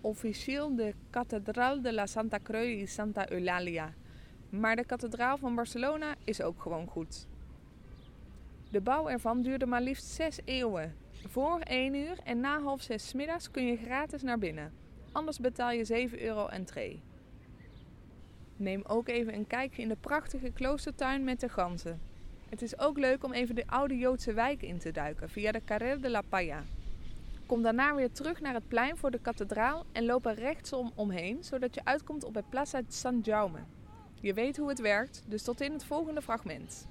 officieel de Catedral de la Santa Creu y Santa Eulalia. Maar de kathedraal van Barcelona is ook gewoon goed. De bouw ervan duurde maar liefst zes eeuwen. Voor 1 uur en na half zes middags kun je gratis naar binnen. Anders betaal je 7 euro entree. Neem ook even een kijkje in de prachtige kloostertuin met de ganzen. Het is ook leuk om even de oude Joodse wijk in te duiken via de Carrer de la Paya. Kom daarna weer terug naar het plein voor de kathedraal en loop er rechtsom omheen, zodat je uitkomt op het Plaza San Jaume. Je weet hoe het werkt, dus tot in het volgende fragment.